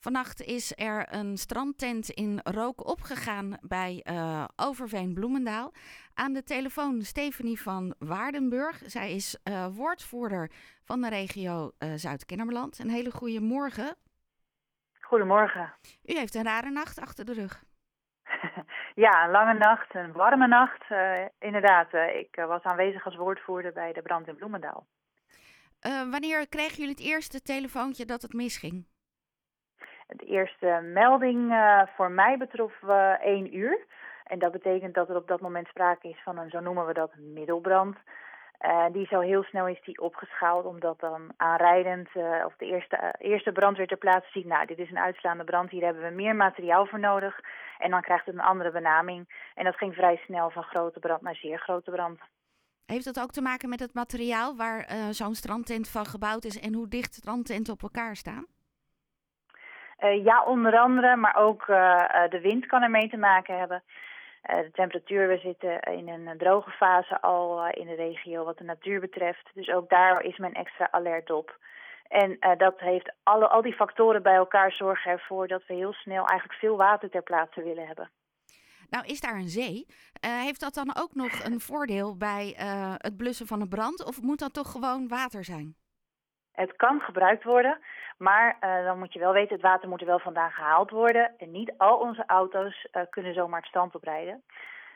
Vannacht is er een strandtent in rook opgegaan bij uh, Overveen Bloemendaal. Aan de telefoon Stephanie van Waardenburg. Zij is uh, woordvoerder van de regio uh, Zuid-Kennemerland. Een hele goede morgen. Goedemorgen. U heeft een rare nacht achter de rug. ja, een lange nacht, een warme nacht. inderdaad, ik was aanwezig als woordvoerder bij de brand in Bloemendaal. wanneer kregen jullie het eerste telefoontje dat het misging? De eerste melding uh, voor mij betrof uh, één uur. En dat betekent dat er op dat moment sprake is van een, zo noemen we dat, middelbrand. Uh, die zo heel snel is die opgeschaald, omdat dan aanrijdend of de eerste, eerste brandweer ter plaatse ziet, nou, dit is een uitslaande brand, hier hebben we meer materiaal voor nodig. En dan krijgt het een andere benaming. En dat ging vrij snel van grote brand naar zeer grote brand. Heeft dat ook te maken met het materiaal waar zo'n strandtent van gebouwd is en hoe dicht strandtenten op elkaar staan? Uh, ja, onder andere, maar ook uh, de wind kan ermee te maken hebben. de temperatuur, we zitten in een droge fase al in de regio wat de natuur betreft. Dus ook daar is men extra alert op. En dat heeft alle, al die factoren bij elkaar zorgen ervoor dat we heel snel eigenlijk veel water ter plaatse willen hebben. Nou, is daar een zee? heeft dat dan ook nog een voordeel bij het blussen van een brand? Of moet dat toch gewoon water zijn? Het kan gebruikt worden, maar uh, dan moet je wel weten, het water moet er wel vandaan gehaald worden. En niet al onze auto's uh, kunnen zomaar het stand oprijden.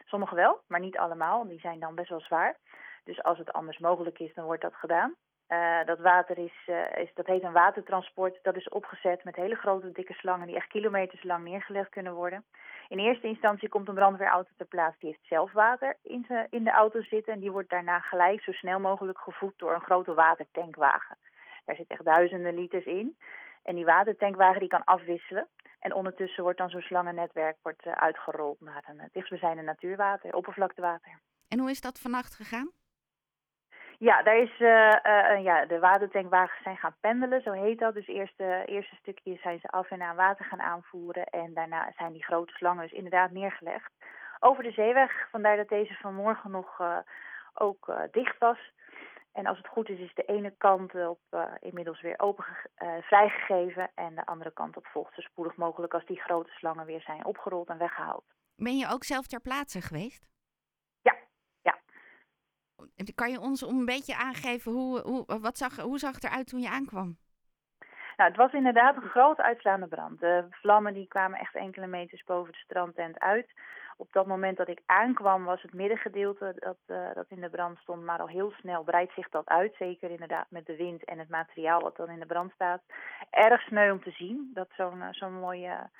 Sommige wel, maar niet allemaal. Die zijn dan best wel zwaar. Dus als het anders mogelijk is, dan wordt dat gedaan. Uh, dat water is, is, dat heet een watertransport. Dat is opgezet met hele grote, dikke slangen die echt kilometers lang neergelegd kunnen worden. In eerste instantie komt een brandweerauto ter plaatse. Die heeft zelf water in, in de auto zitten. En die wordt daarna gelijk zo snel mogelijk gevoed door een grote watertankwagen. Daar zit echt duizenden liters in. En die watertankwagen die kan afwisselen. En ondertussen wordt dan zo'n slangennetwerk wordt, uh, uitgerold naar een uh, dichtstbijzijnde natuurwater, oppervlaktewater. En hoe is dat vannacht gegaan? Ja, daar is, uh, ja, de watertankwagens zijn gaan pendelen, zo heet dat. Dus eerst eerste stukje zijn ze af en aan water gaan aanvoeren. En daarna zijn die grote slangen dus inderdaad neergelegd. Over de zeeweg, vandaar dat deze vanmorgen nog ook dicht was. En als het goed is, is de ene kant op uh, inmiddels weer open uh, vrijgegeven. En de andere kant op volgt zo spoedig mogelijk als die grote slangen weer zijn opgerold en weggehaald. Ben je ook zelf ter plaatse geweest? Ja, ja. Kan je ons een beetje aangeven hoe, hoe, wat zag, hoe zag het eruit toen je aankwam? Nou, het was inderdaad een grote uitslaande brand. De vlammen die kwamen echt enkele meters boven de strandtent uit. Op dat moment dat ik aankwam was het middengedeelte dat, uh, dat in de brand stond, maar al heel snel breidt zich dat uit. Zeker inderdaad met de wind en het materiaal wat dan in de brand staat. Erg sneu om te zien dat zo'n zo'n mooie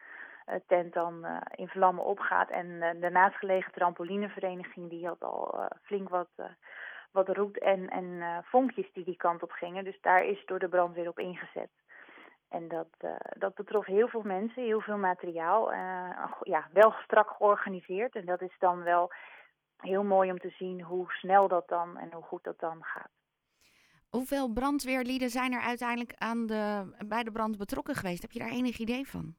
uh, tent dan in vlammen opgaat. En de naastgelegen trampolinevereniging die had al flink wat wat roet en, en vonkjes die die kant op gingen. Dus daar is door de brandweer op ingezet. En dat, uh, dat betrof heel veel mensen, heel veel materiaal. Uh, ja, wel strak georganiseerd. En dat is dan wel heel mooi om te zien hoe snel dat dan en hoe goed dat dan gaat. Hoeveel brandweerlieden zijn er uiteindelijk aan de, bij de brand betrokken geweest? Heb je daar enig idee van?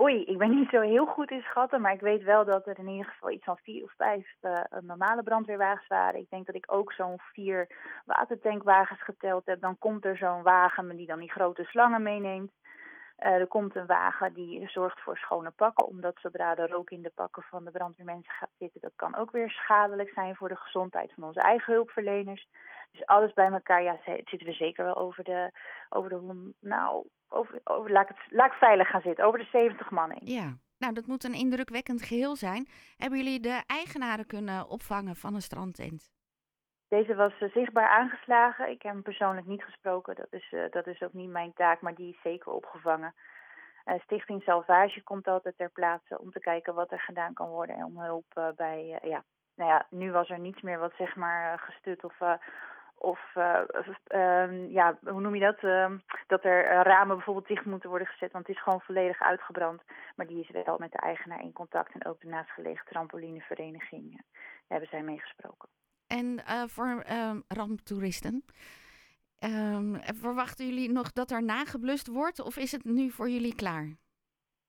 Oei, ik ben niet zo heel goed in schatten, maar ik weet wel dat er in ieder geval iets van vier of vijf uh, normale brandweerwagens waren. Ik denk dat ik ook zo'n vier watertankwagens geteld heb. Dan komt er zo'n wagen die dan die grote slangen meeneemt. Uh, er komt een wagen die zorgt voor schone pakken, omdat zodra er rook in de pakken van de brandweermensen gaat zitten, dat kan ook weer schadelijk zijn voor de gezondheid van onze eigen hulpverleners. Dus alles bij elkaar, ja, zitten we zeker wel over de, over de nou, over, over, laat, ik het, laat ik veilig gaan zitten, over de 70 man heen. Ja, nou dat moet een indrukwekkend geheel zijn. Hebben jullie de eigenaren kunnen opvangen van een strandtent? Deze was uh, zichtbaar aangeslagen. Ik heb hem persoonlijk niet gesproken, dat is, uh, dat is ook niet mijn taak, maar die is zeker opgevangen. Uh, Stichting Salvage komt altijd ter plaatse om te kijken wat er gedaan kan worden en om hulp bij, ja, nou ja, nu was er niets meer wat zeg maar gestut of of uh, uh, ja, hoe noem je dat? Uh, dat er ramen bijvoorbeeld dicht moeten worden gezet, want het is gewoon volledig uitgebrand. Maar die is wel met de eigenaar in contact en ook de naastgelegen trampolinevereniging. Daar hebben zij meegesproken. En eh, voor ehm, ramptoeristen, ehm, verwachten jullie nog dat er nageblust wordt of is het nu voor jullie klaar?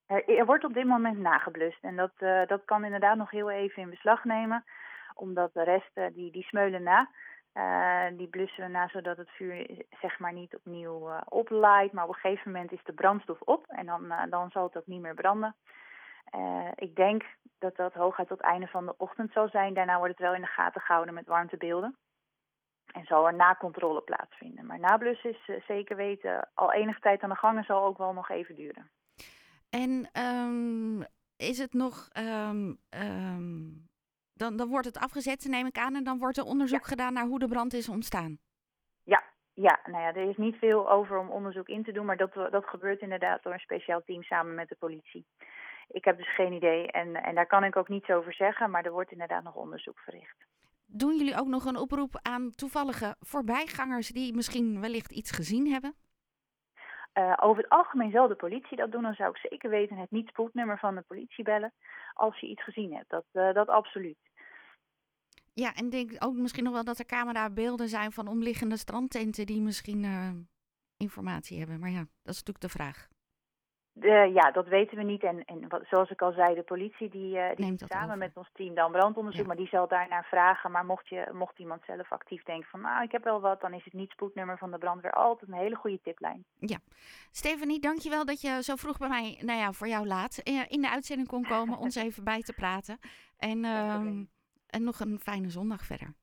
Er, wordt op dit moment nageblust en dat, dat kan inderdaad nog heel even in beslag nemen, omdat de rest die, die smeulen na. Die blussen we na zodat het vuur zeg maar niet opnieuw uh, oplaait. Maar op een gegeven moment is de brandstof op en dan, dan zal het ook niet meer branden. ik denk dat dat hooguit tot het einde van de ochtend zal zijn. Daarna wordt het wel in de gaten gehouden met warmtebeelden. En zal er na controle plaatsvinden. Maar nablussen is zeker weten al enige tijd aan de gang en zal ook wel nog even duren. En um, is het nog. Um, um, dan, dan wordt het afgezet, neem ik aan, en dan wordt er onderzoek gedaan naar hoe de brand is ontstaan. Ja, ja, nou ja, er is niet veel over om onderzoek in te doen, maar dat, dat gebeurt inderdaad door een speciaal team samen met de politie. Ik heb dus geen idee en, en daar kan ik ook niets over zeggen, maar er wordt inderdaad nog onderzoek verricht. Doen jullie ook nog een oproep aan toevallige voorbijgangers die misschien wellicht iets gezien hebben? Uh, over het algemeen zal de politie dat doen. Dan zou ik zeker weten het niet-spoednummer van de politie bellen als je iets gezien hebt. Dat, uh, dat absoluut. Ja, en denk ook misschien nog wel dat er camerabeelden zijn van omliggende strandtenten die misschien uh, informatie hebben. Maar ja, dat is natuurlijk de vraag. Uh, ja, dat weten we niet. En, en wat, zoals ik al zei, de politie die, uh, die samen over. met ons team dan brandonderzoek, ja. maar die zal daarnaar vragen. Maar mocht, je, mocht iemand zelf actief denken van nou, ik heb wel wat, dan is het niet spoednummer van de brandweer altijd een hele goede tiplijn. Ja. Stefanie, dankjewel dat je zo vroeg bij mij, nou ja, voor jou laat, eh, in de uitzending kon komen, ons even bij te praten. En, en nog een fijne zondag verder.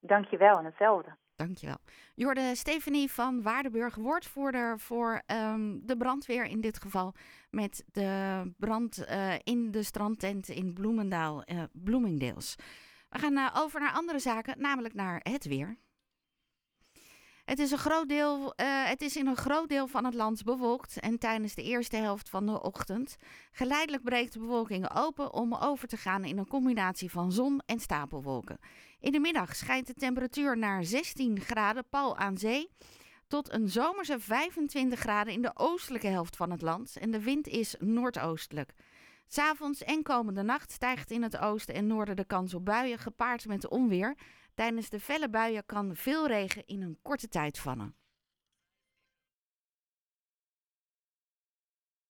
Dankjewel en hetzelfde. Dankjewel. Jorde Stefanie van Waardenburg, woordvoerder voor um, de brandweer in dit geval. Met de brand uh, in de strandtent in Bloemendaal, uh, Bloomingdales. We gaan uh, over naar andere zaken, namelijk naar het weer. Het is, een groot deel, uh, het is in een groot deel van het land bewolkt en tijdens de eerste helft van de ochtend. Geleidelijk breekt de bewolking open om over te gaan in een combinatie van zon en stapelwolken. In de middag schijnt de temperatuur naar 16 graden pal aan zee tot een zomerse 25 graden in de oostelijke helft van het land en de wind is noordoostelijk. S'avonds en komende nacht stijgt in het oosten en noorden de kans op buien gepaard met onweer. Tijdens de felle buien kan veel regen in een korte tijd vallen.